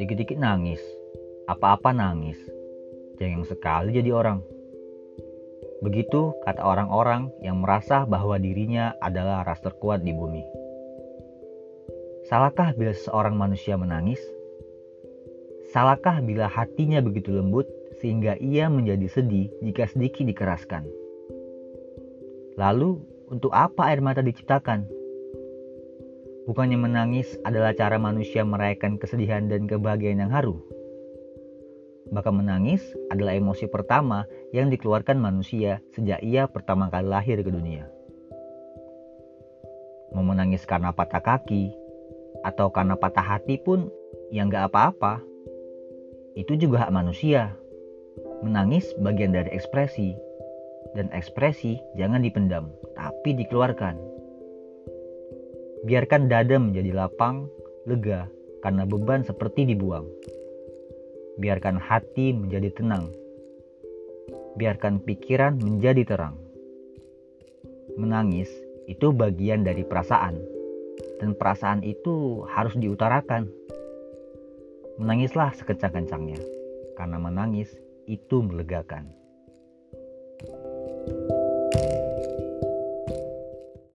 Dikit-dikit nangis, apa-apa nangis. Jangan sekali jadi orang. Begitu kata orang-orang yang merasa bahwa dirinya adalah ras terkuat di bumi. Salahkah bila seorang manusia menangis? Salahkah bila hatinya begitu lembut sehingga ia menjadi sedih jika sedikit dikeraskan? Lalu, untuk apa air mata diciptakan? Bukannya menangis adalah cara manusia merayakan kesedihan dan kebahagiaan yang haru. Bahkan menangis adalah emosi pertama yang dikeluarkan manusia sejak ia pertama kali lahir ke dunia. Mau menangis karena patah kaki atau karena patah hati pun yang gak apa-apa. Itu juga hak manusia. Menangis bagian dari ekspresi. Dan ekspresi jangan dipendam, tapi dikeluarkan. Biarkan dada menjadi lapang, lega, karena beban seperti dibuang. Biarkan hati menjadi tenang. Biarkan pikiran menjadi terang. Menangis itu bagian dari perasaan, dan perasaan itu harus diutarakan. Menangislah sekecang-kencangnya, karena menangis itu melegakan.